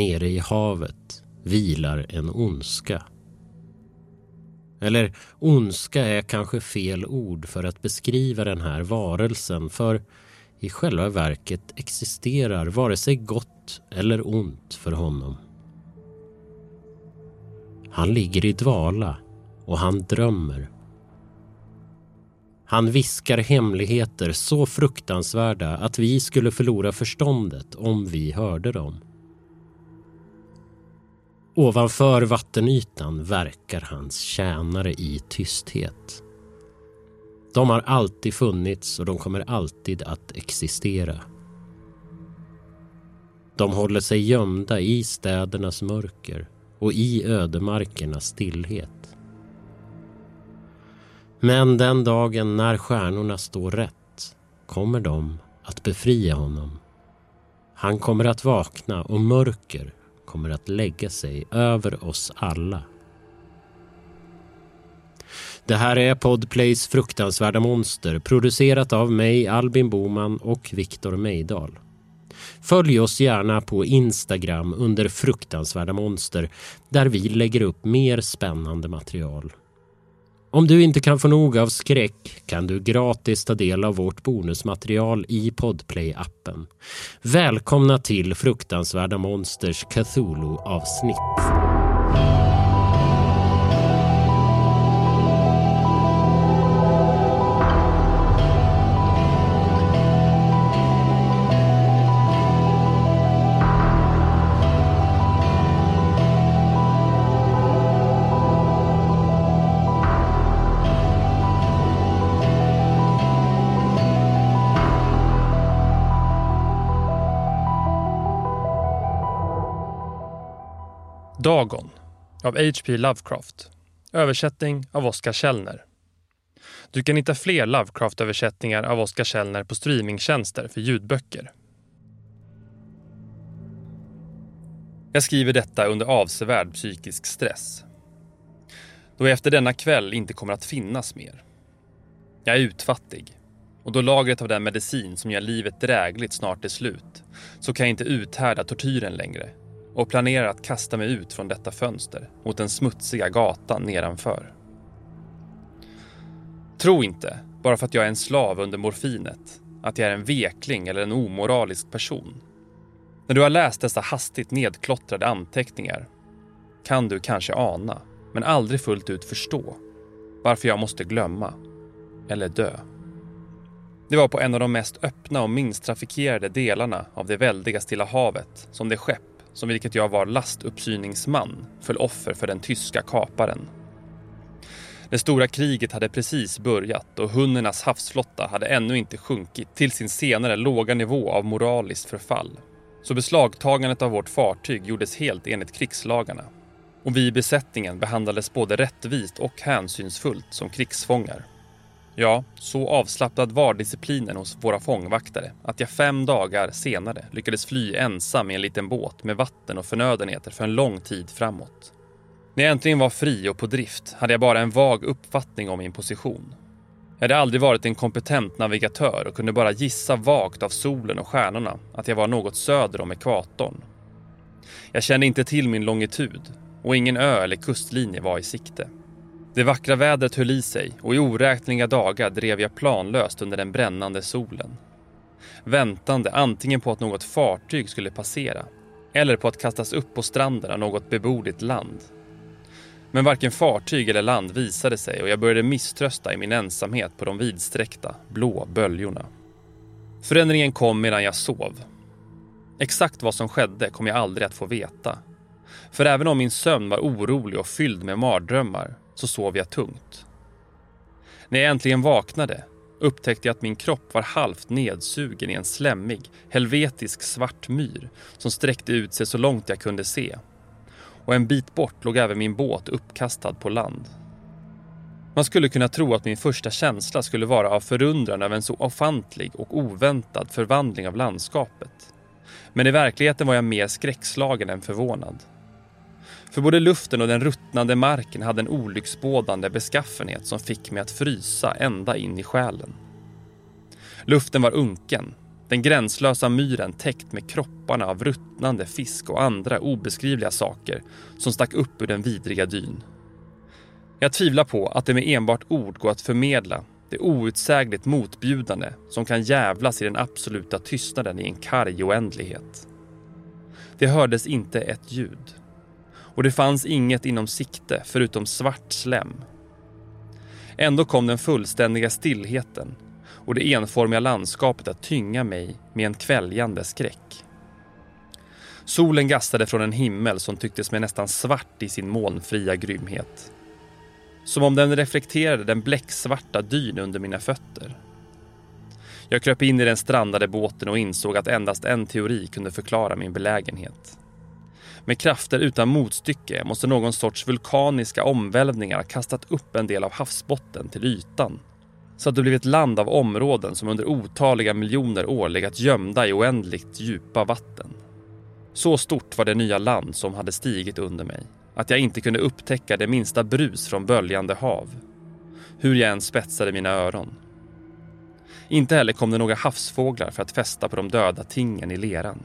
nere i havet vilar en ondska. Eller ondska är kanske fel ord för att beskriva den här varelsen för i själva verket existerar vare sig gott eller ont för honom. Han ligger i dvala och han drömmer. Han viskar hemligheter så fruktansvärda att vi skulle förlora förståndet om vi hörde dem. Ovanför vattenytan verkar hans tjänare i tysthet. De har alltid funnits och de kommer alltid att existera. De håller sig gömda i städernas mörker och i ödemarkernas stillhet. Men den dagen när stjärnorna står rätt kommer de att befria honom. Han kommer att vakna och mörker kommer att lägga sig över oss alla. Det här är Podplays fruktansvärda monster producerat av mig, Albin Boman och Viktor Meidal. Följ oss gärna på Instagram under fruktansvärda monster där vi lägger upp mer spännande material. Om du inte kan få nog av skräck kan du gratis ta del av vårt bonusmaterial i Podplay-appen. Välkomna till Fruktansvärda Monsters Cthulhu-avsnitt. Dagon av H.P. Lovecraft. Översättning av Oskar Källner. Du kan hitta fler Lovecraft-översättningar av Oskar Källner på streamingtjänster för ljudböcker. Jag skriver detta under avsevärd psykisk stress. Då jag efter denna kväll inte kommer att finnas mer. Jag är utfattig. Och då lagret av den medicin som gör livet drägligt snart är slut så kan jag inte uthärda tortyren längre och planerar att kasta mig ut från detta fönster mot den smutsiga gatan nedanför. Tro inte, bara för att jag är en slav under morfinet, att jag är en vekling eller en omoralisk person. När du har läst dessa hastigt nedklottrade anteckningar kan du kanske ana, men aldrig fullt ut förstå, varför jag måste glömma eller dö. Det var på en av de mest öppna och minst trafikerade delarna av det väldiga Stilla havet som det skepp som vilket jag var lastuppsyningsman, föll offer för den tyska kaparen. Det stora kriget hade precis börjat och hunnernas havsflotta hade ännu inte sjunkit till sin senare låga nivå av moraliskt förfall. Så beslagtagandet av vårt fartyg gjordes helt enligt krigslagarna. Och vi i besättningen behandlades både rättvist och hänsynsfullt som krigsfångar. Ja, så avslappnad var disciplinen hos våra fångvaktare att jag fem dagar senare lyckades fly ensam i en liten båt med vatten och förnödenheter för en lång tid framåt. När jag äntligen var fri och på drift hade jag bara en vag uppfattning om min position. Jag hade aldrig varit en kompetent navigatör och kunde bara gissa vagt av solen och stjärnorna att jag var något söder om ekvatorn. Jag kände inte till min longitud och ingen ö eller kustlinje var i sikte. Det vackra vädret höll i sig och i oräkneliga dagar drev jag planlöst under den brännande solen. Väntande antingen på att något fartyg skulle passera eller på att kastas upp på stranden av något beboeligt land. Men varken fartyg eller land visade sig och jag började misströsta i min ensamhet på de vidsträckta, blå böljorna. Förändringen kom medan jag sov. Exakt vad som skedde kom jag aldrig att få veta. För även om min sömn var orolig och fylld med mardrömmar så sov jag tungt. När jag äntligen vaknade upptäckte jag att min kropp var halvt nedsugen i en slemmig, helvetisk svart myr som sträckte ut sig så långt jag kunde se. Och en bit bort låg även min båt uppkastad på land. Man skulle kunna tro att min första känsla skulle vara av förundran över en så ofantlig och oväntad förvandling av landskapet. Men i verkligheten var jag mer skräckslagen än förvånad. För både luften och den ruttnande marken hade en olycksbådande beskaffenhet som fick mig att frysa ända in i själen. Luften var unken, Den gränslösa myren täckt med kropparna av ruttnande fisk och andra obeskrivliga saker som stack upp ur den vidriga dyn. Jag tvivlar på att det med enbart ord går att förmedla det outsägligt motbjudande som kan jävlas i den absoluta tystnaden i en karg oändlighet. Det hördes inte ett ljud. Och det fanns inget inom sikte förutom svart slem. Ändå kom den fullständiga stillheten och det enformiga landskapet att tynga mig med en kväljande skräck. Solen gastade från en himmel som tycktes mig nästan svart i sin molnfria grymhet. Som om den reflekterade den bläcksvarta dyn under mina fötter. Jag kröp in i den strandade båten och insåg att endast en teori kunde förklara min belägenhet. Med krafter utan motstycke måste någon sorts vulkaniska omvälvningar ha kastat upp en del av havsbotten till ytan. Så att det blivit land av områden som under otaliga miljoner år legat gömda i oändligt djupa vatten. Så stort var det nya land som hade stigit under mig att jag inte kunde upptäcka det minsta brus från böljande hav. Hur jag än spetsade mina öron. Inte heller kom det några havsfåglar för att fästa på de döda tingen i leran.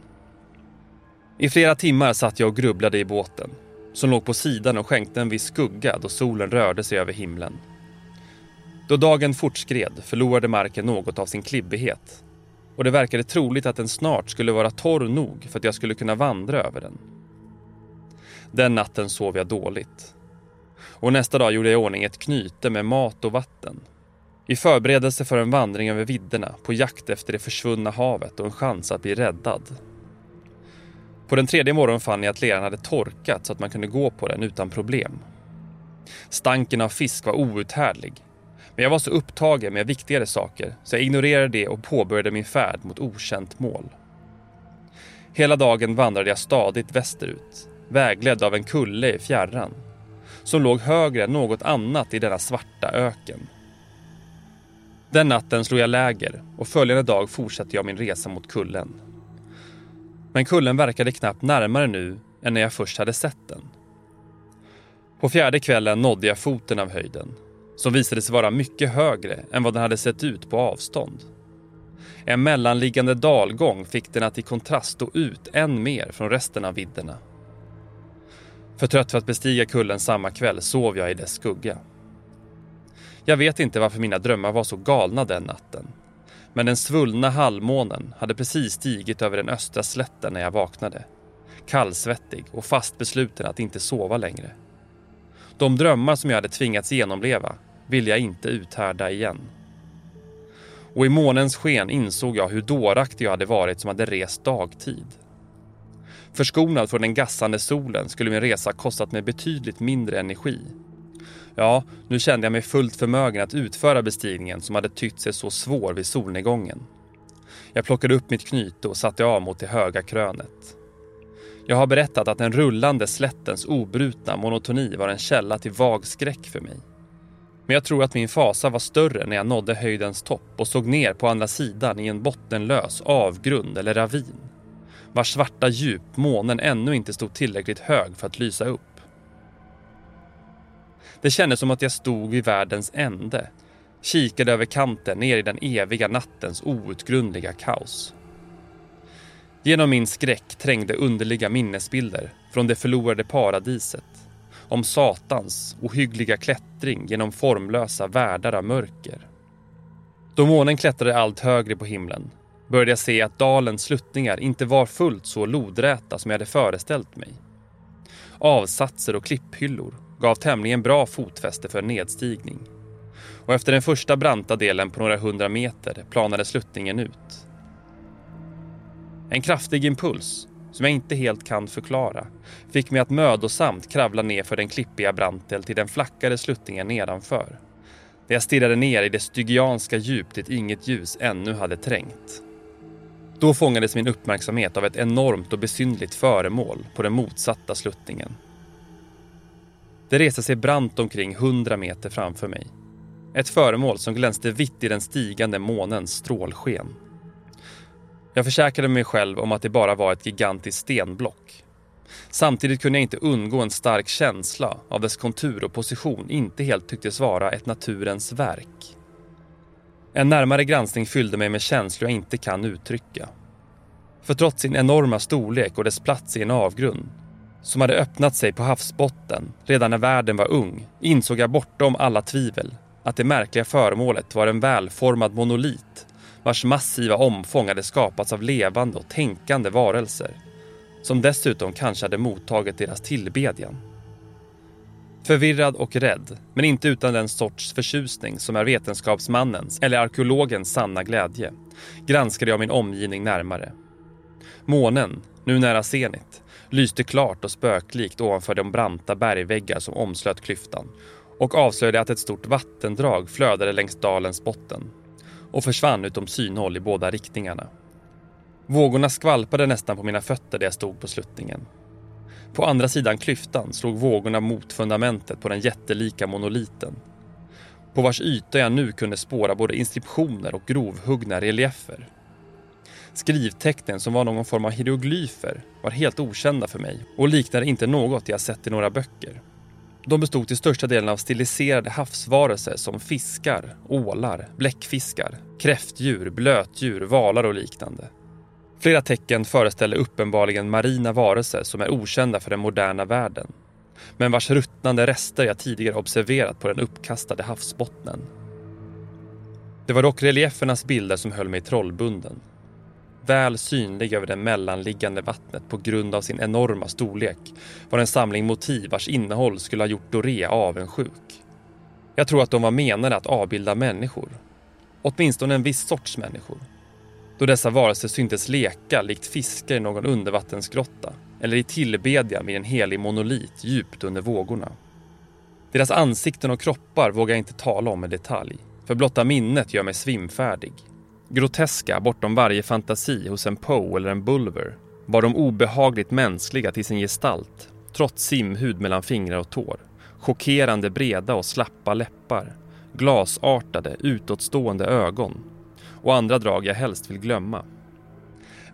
I flera timmar satt jag och grubblade i båten som låg på sidan och skänkte en viss skugga då solen rörde sig över himlen. Då dagen fortskred förlorade marken något av sin klibbighet och det verkade troligt att den snart skulle vara torr nog för att jag skulle kunna vandra över den. Den natten sov jag dåligt. Och nästa dag gjorde jag i ordning ett knyte med mat och vatten. I förberedelse för en vandring över vidderna på jakt efter det försvunna havet och en chans att bli räddad. På den tredje morgonen fann jag att leran hade torkat så att man kunde gå på den utan problem. Stanken av fisk var outhärdlig. Men jag var så upptagen med viktigare saker så jag ignorerade det och påbörjade min färd mot okänt mål. Hela dagen vandrade jag stadigt västerut vägledd av en kulle i fjärran som låg högre än något annat i denna svarta öken. Den natten slog jag läger och följande dag fortsatte jag min resa mot kullen. Men kullen verkade knappt närmare nu än när jag först hade sett den. På fjärde kvällen nådde jag foten av höjden som visade sig vara mycket högre än vad den hade sett ut på avstånd. En mellanliggande dalgång fick den att i kontrast stå ut än mer från resten av vidderna. För trött för att bestiga kullen samma kväll sov jag i dess skugga. Jag vet inte varför mina drömmar var så galna den natten. Men den svullna halvmånen hade precis stigit över den östra slätten när jag vaknade. Kallsvettig och fast besluten att inte sova längre. De drömmar som jag hade tvingats genomleva ville jag inte uthärda igen. Och i månens sken insåg jag hur dåraktig jag hade varit som hade rest dagtid. Förskonad från den gassande solen skulle min resa kostat mig betydligt mindre energi. Ja, nu kände jag mig fullt förmögen att utföra bestigningen som hade tytt sig så svår vid solnedgången. Jag plockade upp mitt knyte och satte av mot det höga krönet. Jag har berättat att den rullande slättens obrutna monotoni var en källa till vag skräck för mig. Men jag tror att min fasa var större när jag nådde höjdens topp och såg ner på andra sidan i en bottenlös avgrund eller ravin vars svarta djup månen ännu inte stod tillräckligt hög för att lysa upp. Det kändes som att jag stod vid världens ände, kikade över kanten ner i den eviga nattens outgrundliga kaos. Genom min skräck trängde underliga minnesbilder från det förlorade paradiset om Satans ohyggliga klättring genom formlösa världar av mörker. Då månen klättrade allt högre på himlen började jag se att dalens sluttningar inte var fullt så lodräta som jag hade föreställt mig. Avsatser och klipphyllor gav tämligen bra fotfäste för nedstigning. Och efter den första branta delen på några hundra meter planade sluttningen ut. En kraftig impuls, som jag inte helt kan förklara, fick mig att mödosamt kravla ner för den klippiga brantel till den flackare sluttningen nedanför. Där jag stirrade ner i det stygianska djup dit inget ljus ännu hade trängt. Då fångades min uppmärksamhet av ett enormt och besynligt föremål på den motsatta sluttningen. Det reste sig brant omkring hundra meter framför mig. Ett föremål som glänste vitt i den stigande månens strålsken. Jag försäkrade mig själv om att det bara var ett gigantiskt stenblock. Samtidigt kunde jag inte undgå en stark känsla av dess kontur och position inte helt tycktes vara ett naturens verk. En närmare granskning fyllde mig med känslor jag inte kan uttrycka. För trots sin enorma storlek och dess plats i en avgrund som hade öppnat sig på havsbotten redan när världen var ung insåg jag bortom alla tvivel att det märkliga föremålet var en välformad monolit vars massiva omfång hade skapats av levande och tänkande varelser som dessutom kanske hade mottagit deras tillbedjan. Förvirrad och rädd, men inte utan den sorts förtjusning som är vetenskapsmannens eller arkeologens sanna glädje, granskade jag min omgivning närmare. Månen, nu nära zenit, lyste klart och spöklikt ovanför de branta bergväggar som omslöt klyftan och avslöjade att ett stort vattendrag flödade längs dalens botten och försvann utom synhåll i båda riktningarna. Vågorna skvalpade nästan på mina fötter där jag stod på sluttningen. På andra sidan klyftan slog vågorna mot fundamentet på den jättelika monoliten. På vars yta jag nu kunde spåra både inskriptioner och grovhuggna reliefer. Skrivtecknen som var någon form av hieroglyfer var helt okända för mig och liknade inte något jag sett i några böcker. De bestod till största delen av stiliserade havsvarelser som fiskar, ålar, bläckfiskar, kräftdjur, blötdjur, valar och liknande. Flera tecken föreställer uppenbarligen marina varelser som är okända för den moderna världen. Men vars ruttnande rester jag tidigare observerat på den uppkastade havsbottnen. Det var dock reliefernas bilder som höll mig trollbunden. Väl synlig över det mellanliggande vattnet på grund av sin enorma storlek var en samling motiv vars innehåll skulle ha gjort Doré avundsjuk. Jag tror att de var menade att avbilda människor. Åtminstone en viss sorts människor då dessa varelser syntes leka likt fiskar i någon undervattensgrotta eller i tillbedjan vid en helig monolit djupt under vågorna. Deras ansikten och kroppar vågar jag inte tala om i detalj, för blotta minnet gör mig svimfärdig. Groteska bortom varje fantasi hos en Poe eller en Bulwer var de obehagligt mänskliga till sin gestalt, trots simhud mellan fingrar och tår, chockerande breda och slappa läppar, glasartade, utåtstående ögon och andra drag jag helst vill glömma.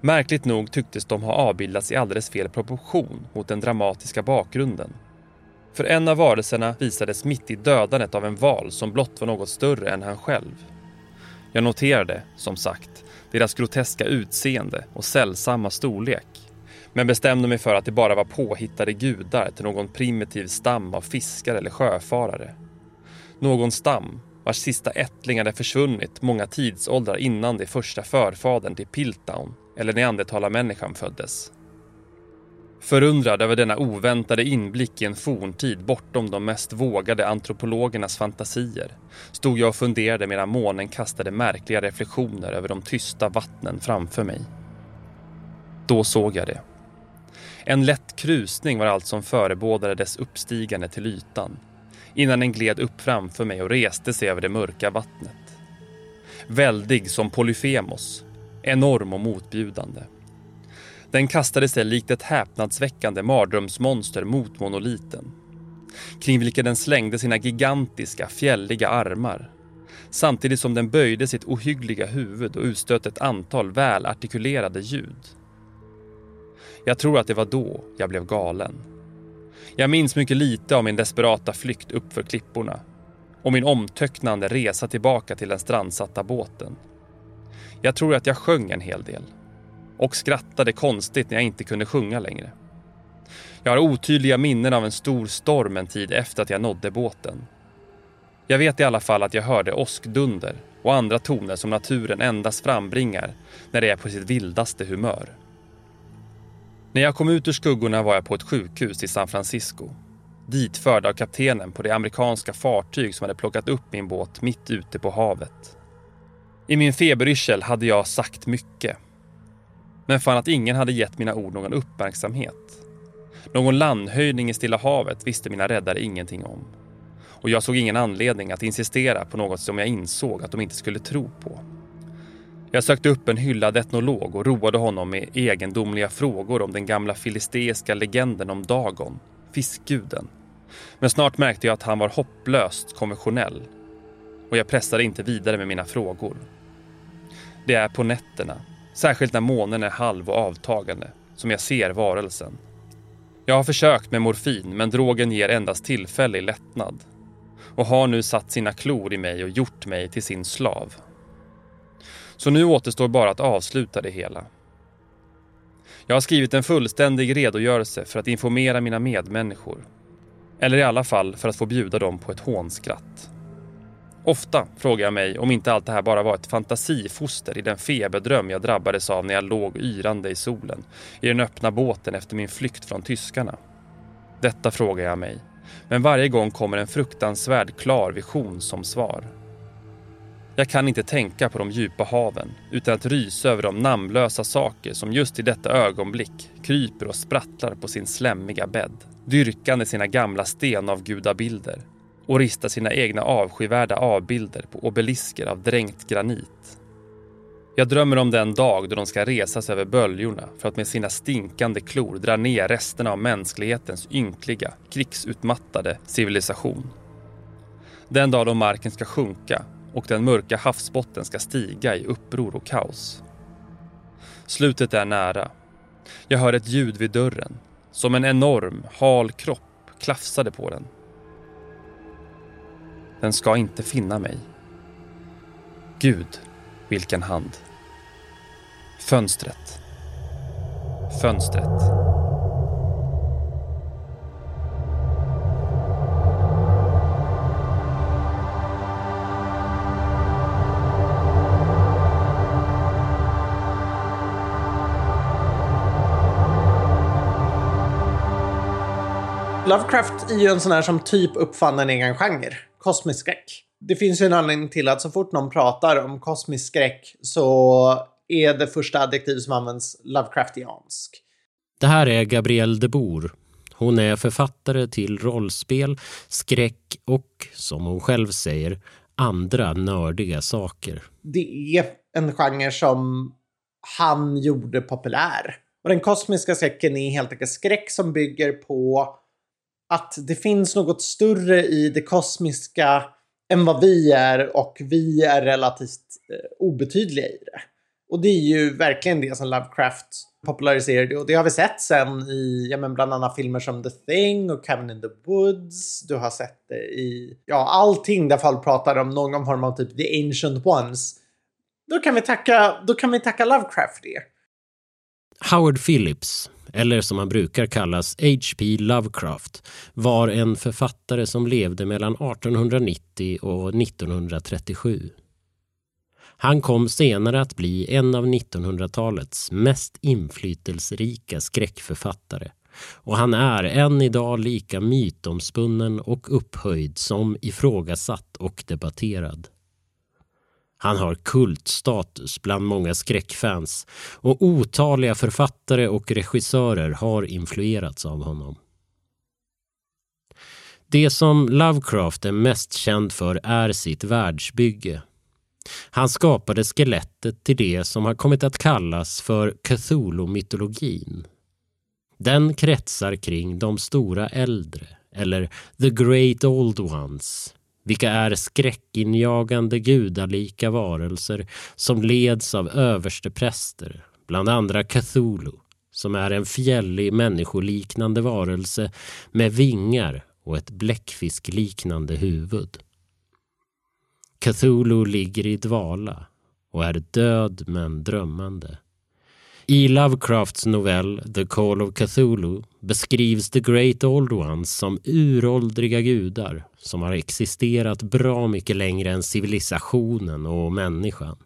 Märkligt nog tycktes de ha avbildats i alldeles fel proportion mot den dramatiska bakgrunden. För en av varelserna visades mitt i dödandet av en val som blott var något större än han själv. Jag noterade, som sagt, deras groteska utseende och sällsamma storlek. Men bestämde mig för att det bara var påhittade gudar till någon primitiv stam av fiskare eller sjöfarare. Någon stam vars sista ättling hade försvunnit många tidsåldrar innan det första förfadern till Piltdown eller neandertalarmänniskan föddes. Förundrad över denna oväntade inblick i en forntid bortom de mest vågade antropologernas fantasier stod jag och funderade medan månen kastade märkliga reflektioner över de tysta vattnen framför mig. Då såg jag det. En lätt krusning var allt som förebådade dess uppstigande till ytan innan den gled upp framför mig och reste sig över det mörka vattnet. Väldig som Polyfemos, enorm och motbjudande. Den kastade sig likt ett häpnadsväckande mardrömsmonster mot monoliten kring vilken den slängde sina gigantiska, fjälliga armar samtidigt som den böjde sitt ohyggliga huvud och utstötte ett antal välartikulerade ljud. Jag tror att det var då jag blev galen. Jag minns mycket lite av min desperata flykt uppför klipporna och min omtöcknande resa tillbaka till den strandsatta båten. Jag tror att jag sjöng en hel del och skrattade konstigt när jag inte kunde sjunga längre. Jag har otydliga minnen av en stor storm en tid efter att jag nådde båten. Jag vet i alla fall att jag hörde åskdunder och andra toner som naturen endast frambringar när det är på sitt vildaste humör. När jag kom ut ur skuggorna var jag på ett sjukhus i San Francisco. Ditförd av kaptenen på det amerikanska fartyg som hade plockat upp min båt mitt ute på havet. I min feberyrsel hade jag sagt mycket. Men fann att ingen hade gett mina ord någon uppmärksamhet. Någon landhöjning i Stilla havet visste mina räddare ingenting om. Och jag såg ingen anledning att insistera på något som jag insåg att de inte skulle tro på. Jag sökte upp en hyllad etnolog och roade honom med egendomliga frågor om den gamla filisteiska legenden om Dagon, fiskguden. Men snart märkte jag att han var hopplöst konventionell och jag pressade inte vidare med mina frågor. Det är på nätterna, särskilt när månen är halv och avtagande, som jag ser varelsen. Jag har försökt med morfin men drogen ger endast tillfällig lättnad och har nu satt sina klor i mig och gjort mig till sin slav. Så nu återstår bara att avsluta det hela. Jag har skrivit en fullständig redogörelse för att informera mina medmänniskor. Eller i alla fall för att få bjuda dem på ett hånskratt. Ofta frågar jag mig om inte allt det här bara var ett fantasifoster i den feberdröm jag drabbades av när jag låg yrande i solen i den öppna båten efter min flykt från tyskarna. Detta frågar jag mig, men varje gång kommer en fruktansvärd klar vision som svar. Jag kan inte tänka på de djupa haven utan att rysa över de namnlösa saker som just i detta ögonblick kryper och sprattlar på sin slämmiga bädd, dyrkande sina gamla stenavgudabilder och ristar sina egna avskyvärda avbilder på obelisker av dränkt granit. Jag drömmer om den dag då de ska resas över böljorna för att med sina stinkande klor dra ner resterna av mänsklighetens ynkliga, krigsutmattade civilisation. Den dag då marken ska sjunka och den mörka havsbotten ska stiga i uppror och kaos. Slutet är nära. Jag hör ett ljud vid dörren. Som en enorm, hal kropp klafsade på den. Den ska inte finna mig. Gud, vilken hand. Fönstret. Fönstret. Lovecraft är ju en sån här som typ uppfann en egen genre. Kosmisk skräck. Det finns ju en anledning till att så fort någon pratar om kosmisk skräck så är det första adjektiv som används Lovecraftiansk. Det här är Gabrielle de Boer. Hon är författare till rollspel, skräck och, som hon själv säger, andra nördiga saker. Det är en genre som han gjorde populär. Och den kosmiska skräcken är helt enkelt skräck som bygger på att det finns något större i det kosmiska än vad vi är och vi är relativt eh, obetydliga i det. Och det är ju verkligen det som Lovecraft populariserade och det har vi sett sen i ja, men bland annat filmer som The Thing och Cabin in the Woods. Du har sett det i ja, allting där folk pratar om någon form av typ The Ancient Ones. Då kan vi tacka, då kan vi tacka Lovecraft för det. Howard Phillips eller som han brukar kallas H.P. Lovecraft, var en författare som levde mellan 1890 och 1937. Han kom senare att bli en av 1900-talets mest inflytelserika skräckförfattare och han är än idag lika mytomspunnen och upphöjd som ifrågasatt och debatterad. Han har kultstatus bland många skräckfans och otaliga författare och regissörer har influerats av honom. Det som Lovecraft är mest känd för är sitt världsbygge. Han skapade skelettet till det som har kommit att kallas för Cthulhu-mytologin. Den kretsar kring de stora äldre, eller the great old ones, vilka är skräckinjagande gudalika varelser som leds av överstepräster, bland andra Cthulhu, som är en fjällig människoliknande varelse med vingar och ett bläckfiskliknande huvud. Cthulhu ligger i dvala och är död men drömmande. I Lovecrafts novell The Call of Cthulhu beskrivs The Great Old Ones som uråldriga gudar som har existerat bra mycket längre än civilisationen och människan.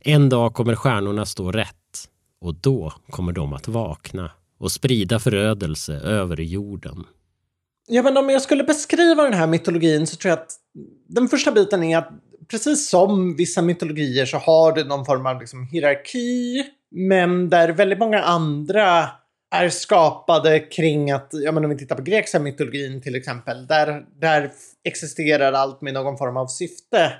En dag kommer stjärnorna stå rätt och då kommer de att vakna och sprida förödelse över jorden. Ja, men om jag skulle beskriva den här mytologin så tror jag att den första biten är att precis som vissa mytologier så har det någon form av liksom hierarki men där väldigt många andra är skapade kring att, ja men om vi tittar på grekiska mytologin till exempel, där, där existerar allt med någon form av syfte.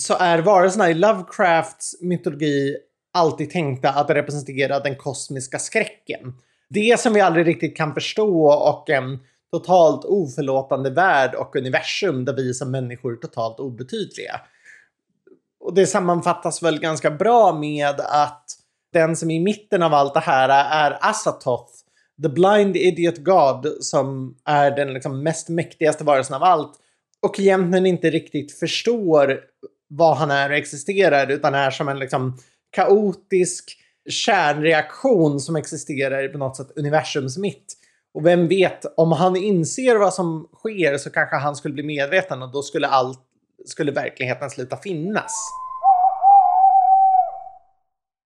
Så är varelserna i Lovecrafts mytologi alltid tänkta att representera den kosmiska skräcken. Det som vi aldrig riktigt kan förstå och en totalt oförlåtande värld och universum där vi som människor är totalt obetydliga. Och det sammanfattas väl ganska bra med att den som är i mitten av allt det här är Asatoth, the blind idiot god, som är den liksom mest mäktigaste varelsen av allt. Och egentligen inte riktigt förstår vad han är och existerar utan är som en liksom kaotisk kärnreaktion som existerar på något sätt universums mitt. Och vem vet, om han inser vad som sker så kanske han skulle bli medveten och då skulle allt, skulle verkligheten sluta finnas.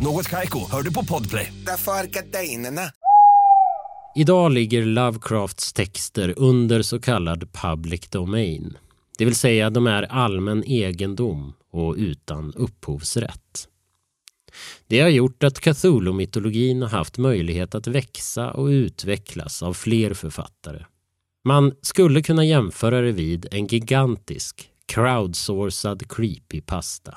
Något Kaiko, hör du på Podplay. Därför är gardinerna. Idag ligger Lovecrafts texter under så kallad public domain. Det vill säga de är allmän egendom och utan upphovsrätt. Det har gjort att Cthulhu-mytologin har haft möjlighet att växa och utvecklas av fler författare. Man skulle kunna jämföra det vid en gigantisk crowdsourcad creepypasta.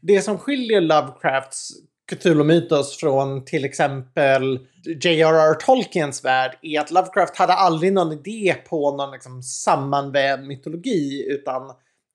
Det som skiljer Lovecrafts Cthulhu-mytos från till exempel J.R.R. Tolkiens värld är att Lovecraft hade aldrig någon idé på någon liksom sammanvävd mytologi utan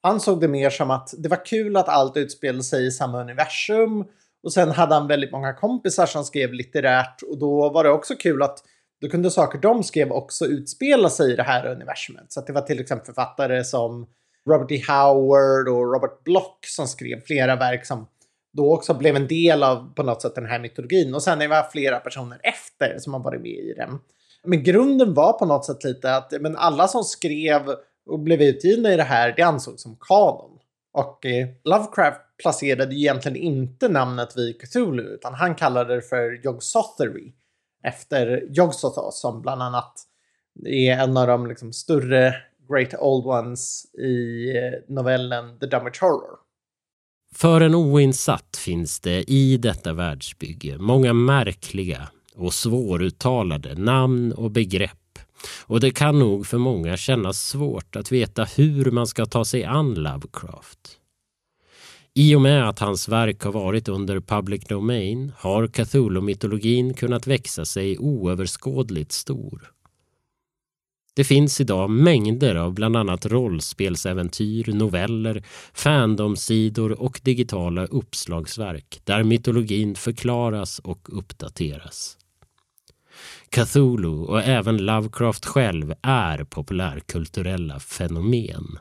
han såg det mer som att det var kul att allt utspelade sig i samma universum och sen hade han väldigt många kompisar som skrev litterärt och då var det också kul att då kunde saker de skrev också utspela sig i det här universumet. Så att det var till exempel författare som Robert E. Howard och Robert Block som skrev flera verk som då också blev en del av på något sätt den här mytologin. Och sen är det flera personer efter som har varit med i den. Men grunden var på något sätt lite att men alla som skrev och blev utgivna i det här, det ansågs som kanon. Och eh, Lovecraft placerade egentligen inte namnet vid Cthulhu, utan han kallade det för Yog-Sothory. Efter Yog-Sothoth som bland annat är en av de liksom, större Great Old Ones i eh, novellen The Dumber Horror. För en oinsatt finns det i detta världsbygge många märkliga och svåruttalade namn och begrepp och det kan nog för många kännas svårt att veta hur man ska ta sig an Lovecraft. I och med att hans verk har varit under public domain har Cthulhu-mytologin kunnat växa sig oöverskådligt stor. Det finns idag mängder av bland annat rollspelsäventyr, noveller, fandomsidor och digitala uppslagsverk där mytologin förklaras och uppdateras. Cthulhu och även Lovecraft själv är populärkulturella fenomen.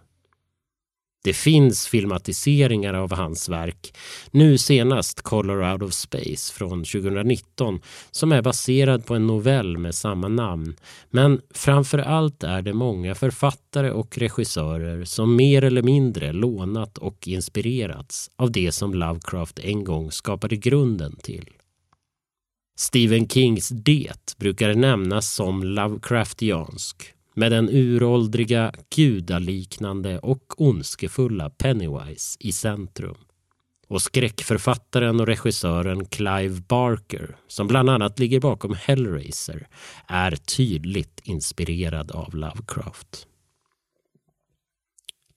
Det finns filmatiseringar av hans verk, nu senast Color Out of Space från 2019 som är baserad på en novell med samma namn. Men framför allt är det många författare och regissörer som mer eller mindre lånat och inspirerats av det som Lovecraft en gång skapade grunden till. Stephen Kings Det brukar nämnas som Lovecraftiansk med den uråldriga, gudaliknande och ondskefulla Pennywise i centrum. Och skräckförfattaren och regissören Clive Barker, som bland annat ligger bakom Hellraiser, är tydligt inspirerad av Lovecraft.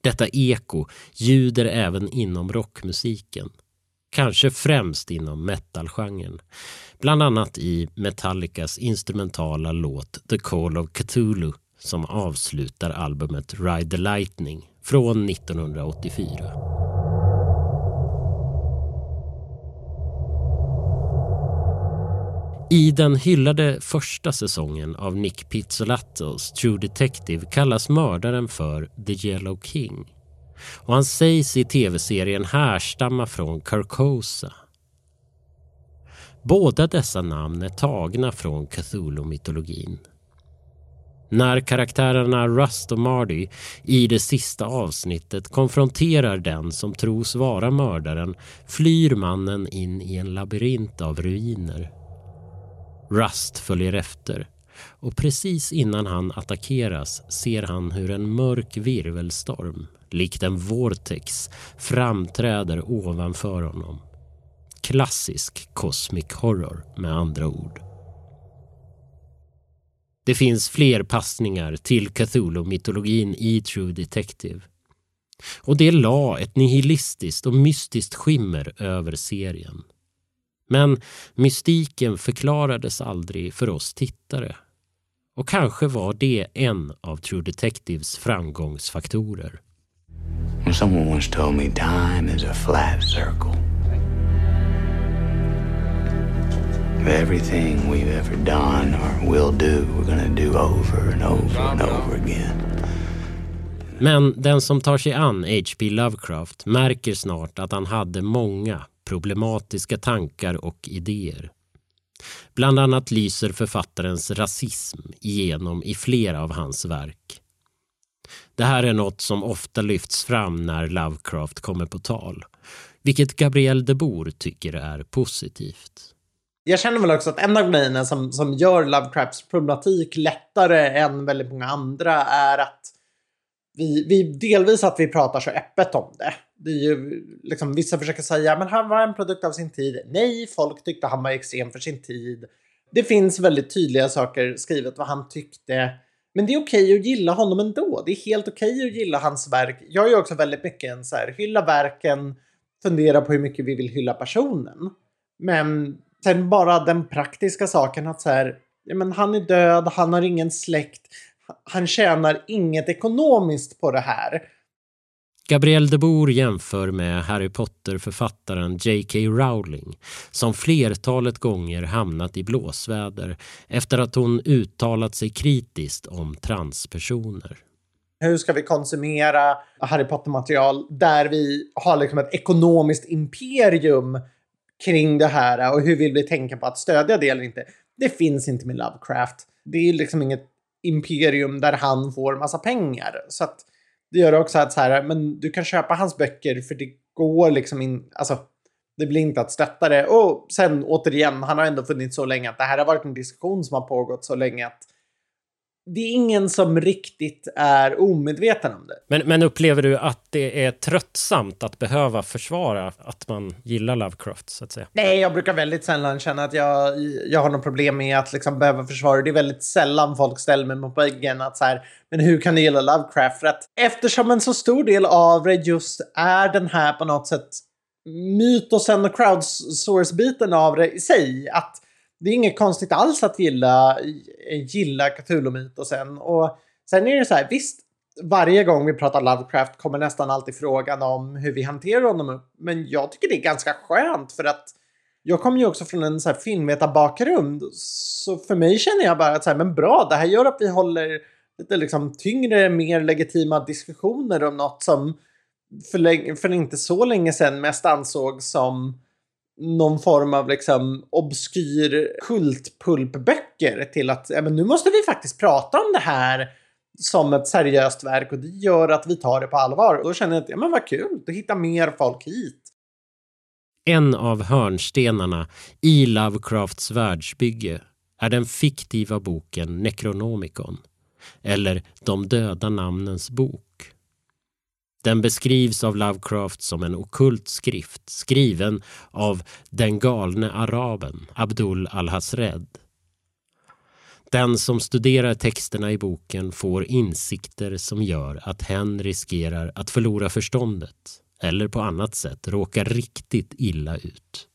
Detta eko ljuder även inom rockmusiken. Kanske främst inom metalgenren. Bland annat i Metallicas instrumentala låt The Call of Cthulhu som avslutar albumet Ride the Lightning från 1984. I den hyllade första säsongen av Nick Pizzolattos True Detective kallas mördaren för The Yellow King. Och han sägs i tv-serien härstamma från Carcosa. Båda dessa namn är tagna från Cthulhu-mytologin när karaktärerna Rust och Marty i det sista avsnittet konfronterar den som tros vara mördaren flyr mannen in i en labyrint av ruiner. Rust följer efter och precis innan han attackeras ser han hur en mörk virvelstorm, likt en vortex, framträder ovanför honom. Klassisk cosmic horror med andra ord. Det finns fler passningar till Cthulhu-mytologin i True Detective. Och det la ett nihilistiskt och mystiskt skimmer över serien. Men mystiken förklarades aldrig för oss tittare. Och kanske var det en av True Detectives framgångsfaktorer. Someone once told me time is a flat circle. Everything we've ever done or will do, we're gonna do over and over and over again. Men den som tar sig an H.P. Lovecraft märker snart att han hade många problematiska tankar och idéer. Bland annat lyser författarens rasism igenom i flera av hans verk. Det här är något som ofta lyfts fram när Lovecraft kommer på tal, vilket Gabriel de Boer tycker är positivt. Jag känner väl också att en av grejerna som, som gör Lovecrafts problematik lättare än väldigt många andra är att vi, vi delvis att vi pratar så öppet om det. det är ju, liksom, vissa försöker säga men han var en produkt av sin tid. Nej, folk tyckte han var extrem för sin tid. Det finns väldigt tydliga saker skrivet vad han tyckte. Men det är okej okay att gilla honom ändå. Det är helt okej okay att gilla hans verk. Jag är ju också väldigt mycket en så här, hylla verken, fundera på hur mycket vi vill hylla personen. Men sen bara den praktiska saken att så här, ja, men han är död, han har ingen släkt, han tjänar inget ekonomiskt på det här. Gabriel de Boer jämför med Harry Potter-författaren J.K. Rowling som flertalet gånger hamnat i blåsväder efter att hon uttalat sig kritiskt om transpersoner. Hur ska vi konsumera Harry Potter-material där vi har liksom ett ekonomiskt imperium kring det här eh, och hur vill vi tänka på att stödja det eller inte? Det finns inte med Lovecraft. Det är liksom inget imperium där han får massa pengar. Så att det gör också att så här, men du kan köpa hans böcker för det går liksom in, alltså det blir inte att stötta det. Och sen återigen, han har ändå funnits så länge att det här har varit en diskussion som har pågått så länge att det är ingen som riktigt är omedveten om det. Men, men upplever du att det är tröttsamt att behöva försvara att man gillar Lovecraft, så att säga? Nej, jag brukar väldigt sällan känna att jag, jag har något problem med att liksom behöva försvara. Det är väldigt sällan folk ställer mig mot väggen att så här, men hur kan du gilla Lovecraft? För att eftersom en så stor del av det just är den här på något sätt mytosen och crowdsource-biten av det i sig, att det är inget konstigt alls att gilla, gilla Cthulhu-mytosen. Och sen är det så här, visst, varje gång vi pratar Lovecraft kommer nästan alltid frågan om hur vi hanterar honom upp. Men jag tycker det är ganska skönt för att jag kommer ju också från en så här filmvetarbakgrund. Så för mig känner jag bara att så här, men bra, det här gör att vi håller lite liksom tyngre, mer legitima diskussioner om något som för, för inte så länge sedan mest ansågs som någon form av liksom obskyr kultpulpböcker till att ja, men nu måste vi faktiskt prata om det här som ett seriöst verk och det gör att vi tar det på allvar. Och då känner jag att ja, men vad kul, då hittar mer folk hit. En av hörnstenarna i Lovecrafts världsbygge är den fiktiva boken Necronomicon, eller De döda namnens bok. Den beskrivs av Lovecraft som en okult skrift skriven av den galne araben Abdul al-Hasred. Den som studerar texterna i boken får insikter som gör att hen riskerar att förlora förståndet eller på annat sätt råka riktigt illa ut.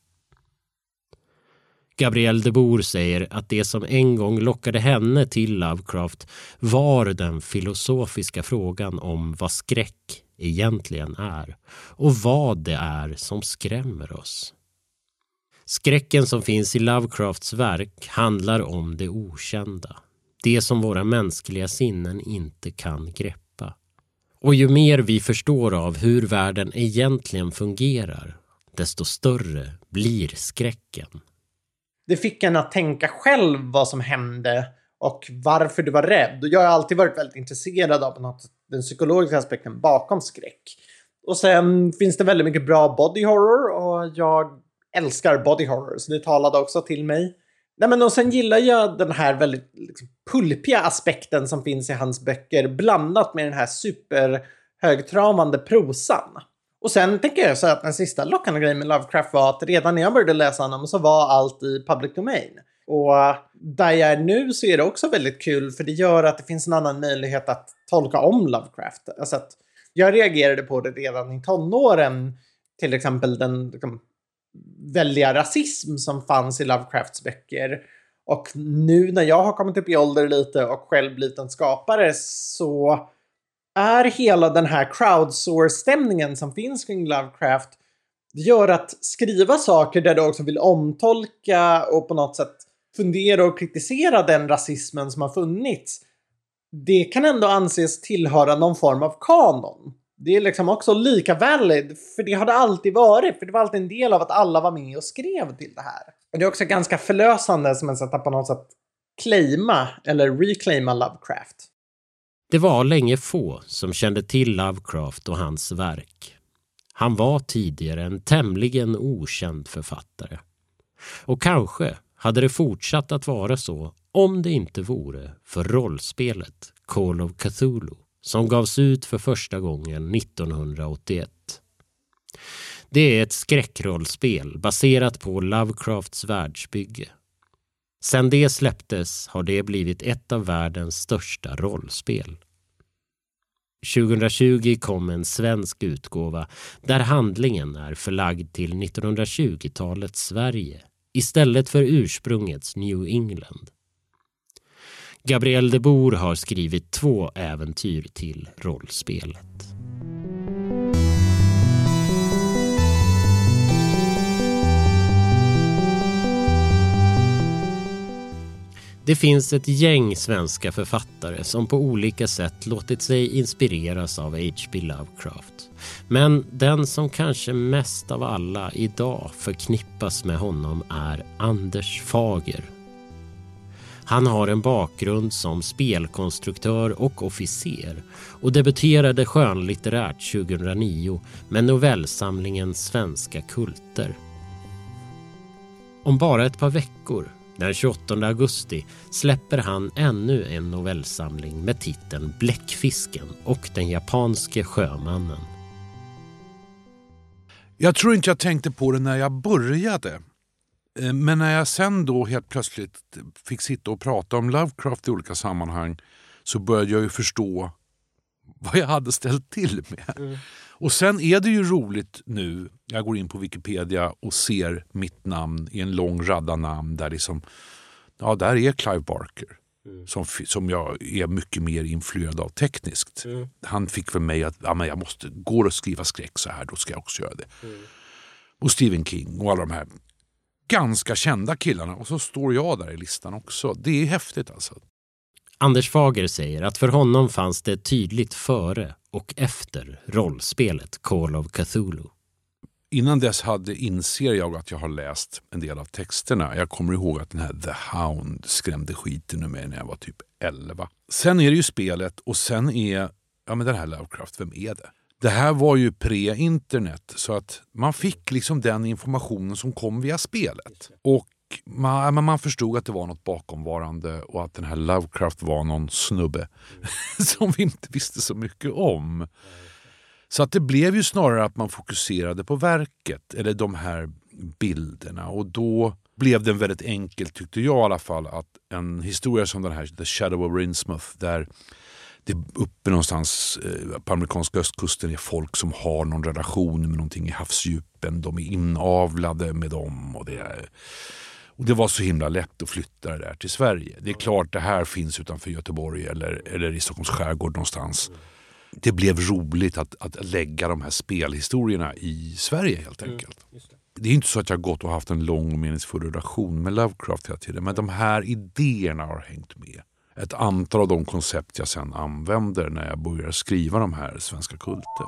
Gabrielle de Boer säger att det som en gång lockade henne till Lovecraft var den filosofiska frågan om vad skräck egentligen är och vad det är som skrämmer oss. Skräcken som finns i Lovecrafts verk handlar om det okända. Det som våra mänskliga sinnen inte kan greppa. Och ju mer vi förstår av hur världen egentligen fungerar, desto större blir skräcken. Det fick en att tänka själv vad som hände och varför du var rädd. jag har alltid varit väldigt intresserad av något, den psykologiska aspekten bakom skräck. Och sen finns det väldigt mycket bra body horror och jag älskar body horror, så det talade också till mig. Nej, men och sen gillar jag den här väldigt liksom, pulpiga aspekten som finns i hans böcker blandat med den här superhögtravande prosan. Och sen tänker jag så att den sista lockande grejen med Lovecraft var att redan när jag började läsa honom så var allt i public domain. Och eh, där jag är nu så är det också väldigt kul för det gör att det finns en annan möjlighet att tolka om Lovecraft. Alltså att jag reagerade på det redan i tonåren. Till exempel den liksom, väldiga rasism som fanns i Lovecrafts böcker. Och nu när jag har kommit upp i ålder lite och själv blivit en skapare så är hela den här crowdsource-stämningen som finns kring Lovecraft det gör att skriva saker där du också vill omtolka och på något sätt fundera och kritisera den rasismen som har funnits. Det kan ändå anses tillhöra någon form av kanon. Det är liksom också lika valid, för det har det alltid varit. För det var alltid en del av att alla var med och skrev till det här. Och det är också ganska förlösande som ett sätt att på något sätt claima eller reclaima Lovecraft. Det var länge få som kände till Lovecraft och hans verk. Han var tidigare en tämligen okänd författare. Och kanske hade det fortsatt att vara så om det inte vore för rollspelet Call of Cthulhu som gavs ut för första gången 1981. Det är ett skräckrollspel baserat på Lovecrafts världsbygge. Sedan det släpptes har det blivit ett av världens största rollspel. 2020 kom en svensk utgåva där handlingen är förlagd till 1920-talets Sverige istället för ursprungets New England. Gabriel de Boer har skrivit två äventyr till rollspelet. Det finns ett gäng svenska författare som på olika sätt låtit sig inspireras av H.P. Lovecraft. Men den som kanske mest av alla idag förknippas med honom är Anders Fager. Han har en bakgrund som spelkonstruktör och officer och debuterade skönlitterärt 2009 med novellsamlingen Svenska kulter. Om bara ett par veckor den 28 augusti släpper han ännu en novellsamling med titeln Bläckfisken och den japanske sjömannen. Jag tror inte jag tänkte på det när jag började. Eh, men när jag sen då helt plötsligt fick sitta och prata om Lovecraft i olika sammanhang så började jag ju förstå vad jag hade ställt till med. Mm. Och sen är det ju roligt nu, jag går in på Wikipedia och ser mitt namn i en lång radda namn där liksom, ja där är Clive Barker. Mm. Som, som jag är mycket mer influerad av tekniskt. Mm. Han fick för mig att ja, men jag måste, går att skriva skräck så här, då ska jag också göra det. Mm. Och Stephen King och alla de här ganska kända killarna. Och så står jag där i listan också. Det är häftigt alltså. Anders Fager säger att för honom fanns det tydligt före och efter rollspelet Call of Cthulhu. Innan dess hade, inser jag att jag har läst en del av texterna. Jag kommer ihåg att den här The Hound skrämde skiten ur mig när jag var typ 11. Sen är det ju spelet och sen är ja, men den här Lovecraft, vem är det? Det här var ju pre-internet så att man fick liksom den informationen som kom via spelet. Och man, man förstod att det var något bakomvarande och att den här Lovecraft var någon snubbe som vi inte visste så mycket om. Så att det blev ju snarare att man fokuserade på verket, eller de här bilderna. Och då blev det väldigt enkelt, tyckte jag i alla fall, att en historia som den här, The Shadow of Rinsmouth, där det uppe någonstans eh, på amerikanska östkusten är folk som har någon relation med någonting i havsdjupen. De är inavlade med dem. och det är och det var så himla lätt att flytta det där till Sverige. Det är klart det här finns utanför Göteborg eller, eller i Stockholms skärgård någonstans. Det blev roligt att, att lägga de här spelhistorierna i Sverige helt mm, enkelt. Mm, det. det. är inte så att jag gått och haft en lång och meningsfull relation med Lovecraft hela tiden. Men de här idéerna har hängt med. Ett antal av de koncept jag sen använder när jag börjar skriva de här svenska kulter.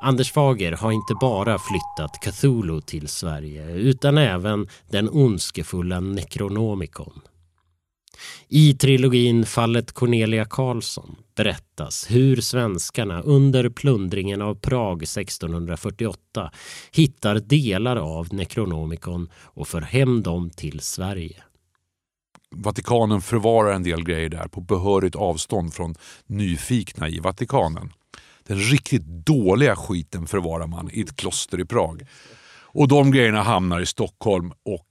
Anders Fager har inte bara flyttat Cthulhu till Sverige utan även den ondskefulla Necronomicon. I trilogin Fallet Cornelia Karlsson berättas hur svenskarna under plundringen av Prag 1648 hittar delar av Necronomicon och för hem dem till Sverige. Vatikanen förvarar en del grejer där på behörigt avstånd från nyfikna i Vatikanen. Den riktigt dåliga skiten förvarar man i ett kloster i Prag. Och de grejerna hamnar i Stockholm och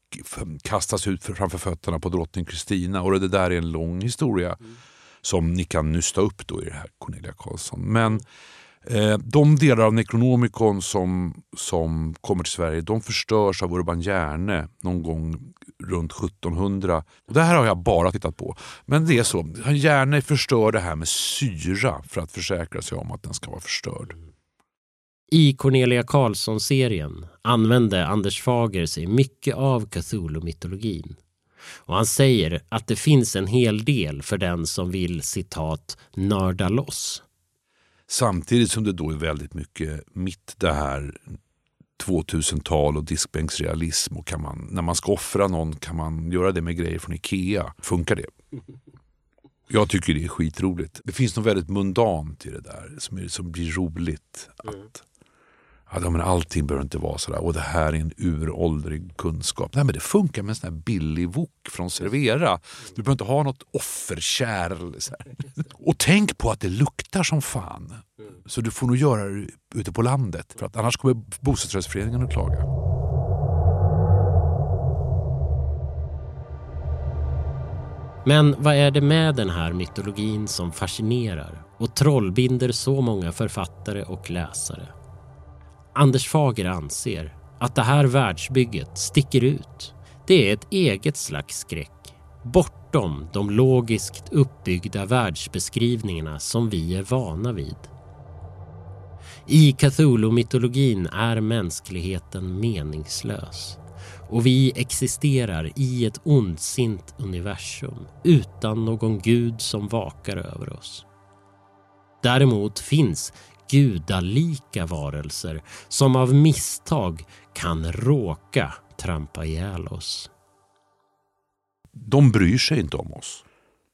kastas ut framför fötterna på drottning Kristina. Och det där är en lång historia mm. som ni kan nysta upp då i det här Cornelia Karlsson. Men eh, de delar av Necronomicon som, som kommer till Sverige de förstörs av Urban Järne någon gång runt 1700. Och det här har jag bara tittat på. Men det är så, Järne förstör det här med syra för att försäkra sig om att den ska vara förstörd. I Cornelia Karlsson-serien använde Anders Fager sig mycket av Cthulhu-mytologin. Och han säger att det finns en hel del för den som vill citat nörda loss. Samtidigt som det då är väldigt mycket mitt det här 2000-tal och diskbänksrealism. Och kan man, när man ska offra någon kan man göra det med grejer från Ikea. Funkar det? Jag tycker det är skitroligt. Det finns något väldigt mundant i det där som, är, som blir roligt. att mm. Ja, men allting behöver inte vara sådär. Och det här är en uråldrig kunskap. Nej, men det funkar med en sån här billig wok från Servera. Du behöver inte ha något offerkärl. Och tänk på att det luktar som fan. Så du får nog göra det ute på landet. För att annars kommer bostadsrättsföreningen att klaga. Men vad är det med den här mytologin som fascinerar och trollbinder så många författare och läsare? Anders Fager anser att det här världsbygget sticker ut. Det är ett eget slags skräck, bortom de logiskt uppbyggda världsbeskrivningarna som vi är vana vid. I Cthulhu-mytologin är mänskligheten meningslös och vi existerar i ett ondsint universum utan någon gud som vakar över oss. Däremot finns gudalika varelser som av misstag kan råka trampa ihjäl oss. De bryr sig inte om oss.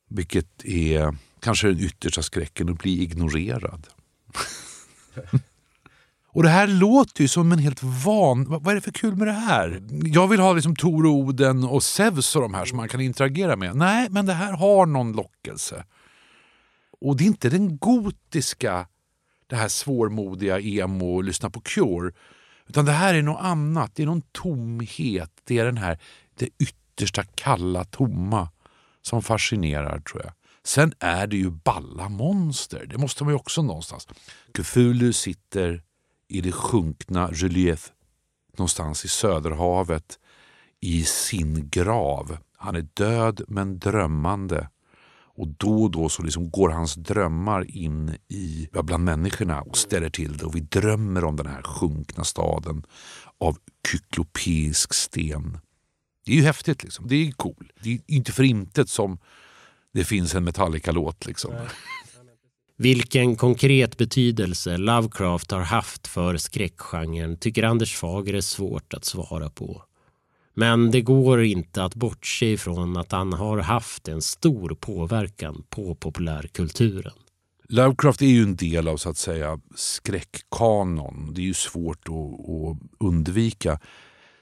Vilket är kanske den yttersta skräcken, att bli ignorerad. Och det här låter ju som en helt van... Vad är det för kul med det här? Jag vill ha liksom Tor och Oden och Zeus och de här som man kan interagera med. Nej, men det här har någon lockelse. Och det är inte den gotiska det här svårmodiga emo och lyssna på Cure. Utan det här är något annat. Det är någon tomhet. Det är den här det yttersta kalla tomma som fascinerar tror jag. Sen är det ju balla monster. Det måste man ju också någonstans. Cthulhu sitter i det sjunkna relief någonstans i Söderhavet i sin grav. Han är död men drömmande. Och då och då så liksom går hans drömmar in i, bland människorna och ställer till det. Och vi drömmer om den här sjunkna staden av kyklopeisk sten. Det är ju häftigt. Liksom. Det är cool. Det är inte för intet som det finns en Metallica-låt. Liksom. Vilken konkret betydelse Lovecraft har haft för skräckgenren tycker Anders Fager är svårt att svara på. Men det går inte att bortse ifrån att han har haft en stor påverkan på populärkulturen. Lovecraft är ju en del av så att säga skräckkanon. Det är ju svårt att, att undvika.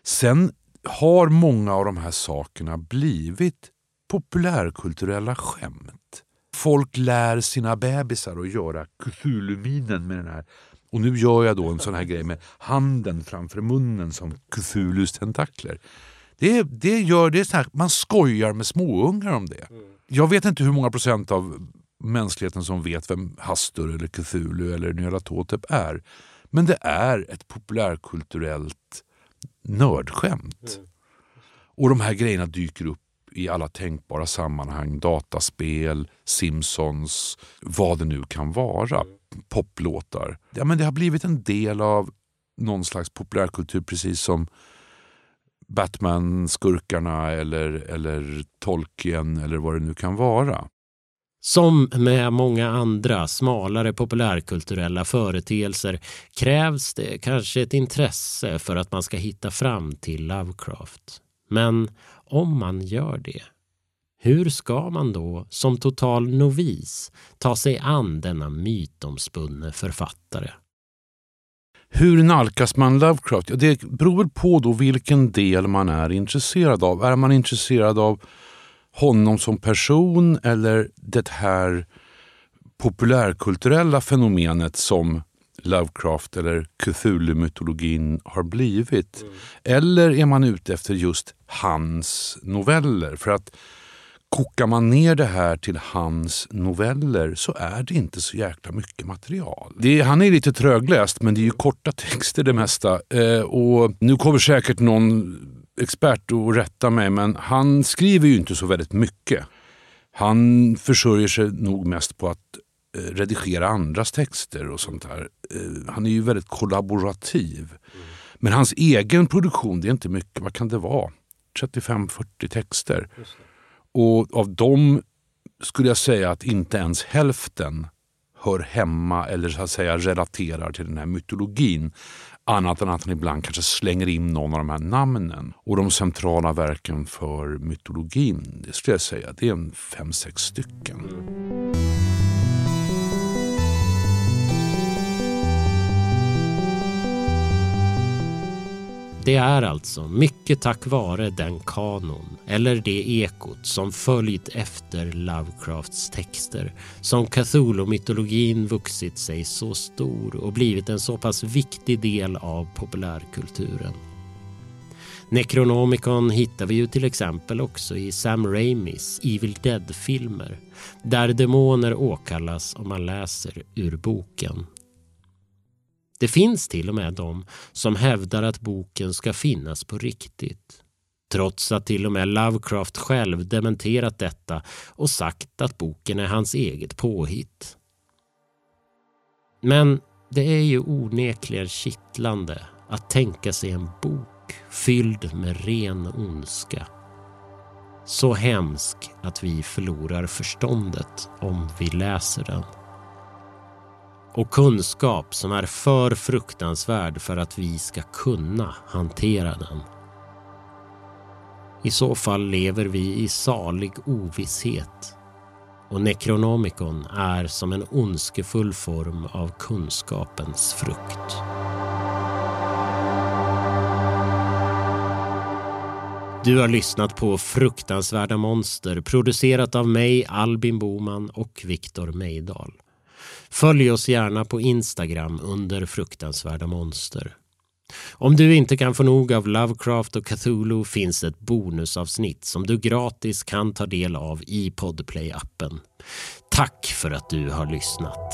Sen har många av de här sakerna blivit populärkulturella skämt. Folk lär sina bebisar att göra Cthulhu-minen med den här. Och nu gör jag då en sån här grej med handen framför munnen som Cthulhus tentakler. Det, det gör det så här, man skojar med småungar om det. Jag vet inte hur många procent av mänskligheten som vet vem Hastur eller Cthulhu eller Nyarlathotep är. Men det är ett populärkulturellt nördskämt. Mm. Och de här grejerna dyker upp i alla tänkbara sammanhang. Dataspel, Simpsons, vad det nu kan vara. Mm. Poplåtar. Ja, men det har blivit en del av någon slags populärkultur precis som Batman-skurkarna eller, eller Tolkien eller vad det nu kan vara. Som med många andra smalare populärkulturella företeelser krävs det kanske ett intresse för att man ska hitta fram till Lovecraft. Men om man gör det, hur ska man då som total novis ta sig an denna mytomspunne författare? Hur nalkas man Lovecraft? Det beror på då vilken del man är intresserad av. Är man intresserad av honom som person eller det här populärkulturella fenomenet som Lovecraft eller Cthulhu-mytologin har blivit? Mm. Eller är man ute efter just hans noveller? För att kokar man ner det här till hans noveller så är det inte så jäkla mycket material. Det, han är lite trögläst men det är ju korta texter det mesta. Eh, och nu kommer säkert någon expert att rätta mig men han skriver ju inte så väldigt mycket. Han försörjer sig nog mest på att eh, redigera andras texter och sånt där. Eh, han är ju väldigt kollaborativ. Mm. Men hans egen produktion, det är inte mycket. Vad kan det vara? 35-40 texter. Och av dem skulle jag säga att inte ens hälften hör hemma eller så att säga relaterar till den här mytologin. Annat än att han ibland kanske slänger in någon av de här namnen. Och de centrala verken för mytologin, det skulle jag säga, det är en fem, sex stycken. Mm. Det är alltså mycket tack vare den kanon, eller det ekot som följt efter Lovecrafts texter som Cthulhu-mytologin vuxit sig så stor och blivit en så pass viktig del av populärkulturen. Necronomicon hittar vi ju till exempel också i Sam Raimis Evil Dead-filmer där demoner åkallas om man läser ur boken. Det finns till och med de som hävdar att boken ska finnas på riktigt. Trots att till och med Lovecraft själv dementerat detta och sagt att boken är hans eget påhitt. Men det är ju onekligen kittlande att tänka sig en bok fylld med ren ondska. Så hemsk att vi förlorar förståndet om vi läser den och kunskap som är för fruktansvärd för att vi ska kunna hantera den. I så fall lever vi i salig ovisshet och Necronomicon är som en ondskefull form av kunskapens frukt. Du har lyssnat på Fruktansvärda monster producerat av mig, Albin Boman och Viktor Meidal. Följ oss gärna på Instagram under fruktansvärda monster. Om du inte kan få nog av Lovecraft och Cthulhu finns ett bonusavsnitt som du gratis kan ta del av i Podplay-appen. Tack för att du har lyssnat.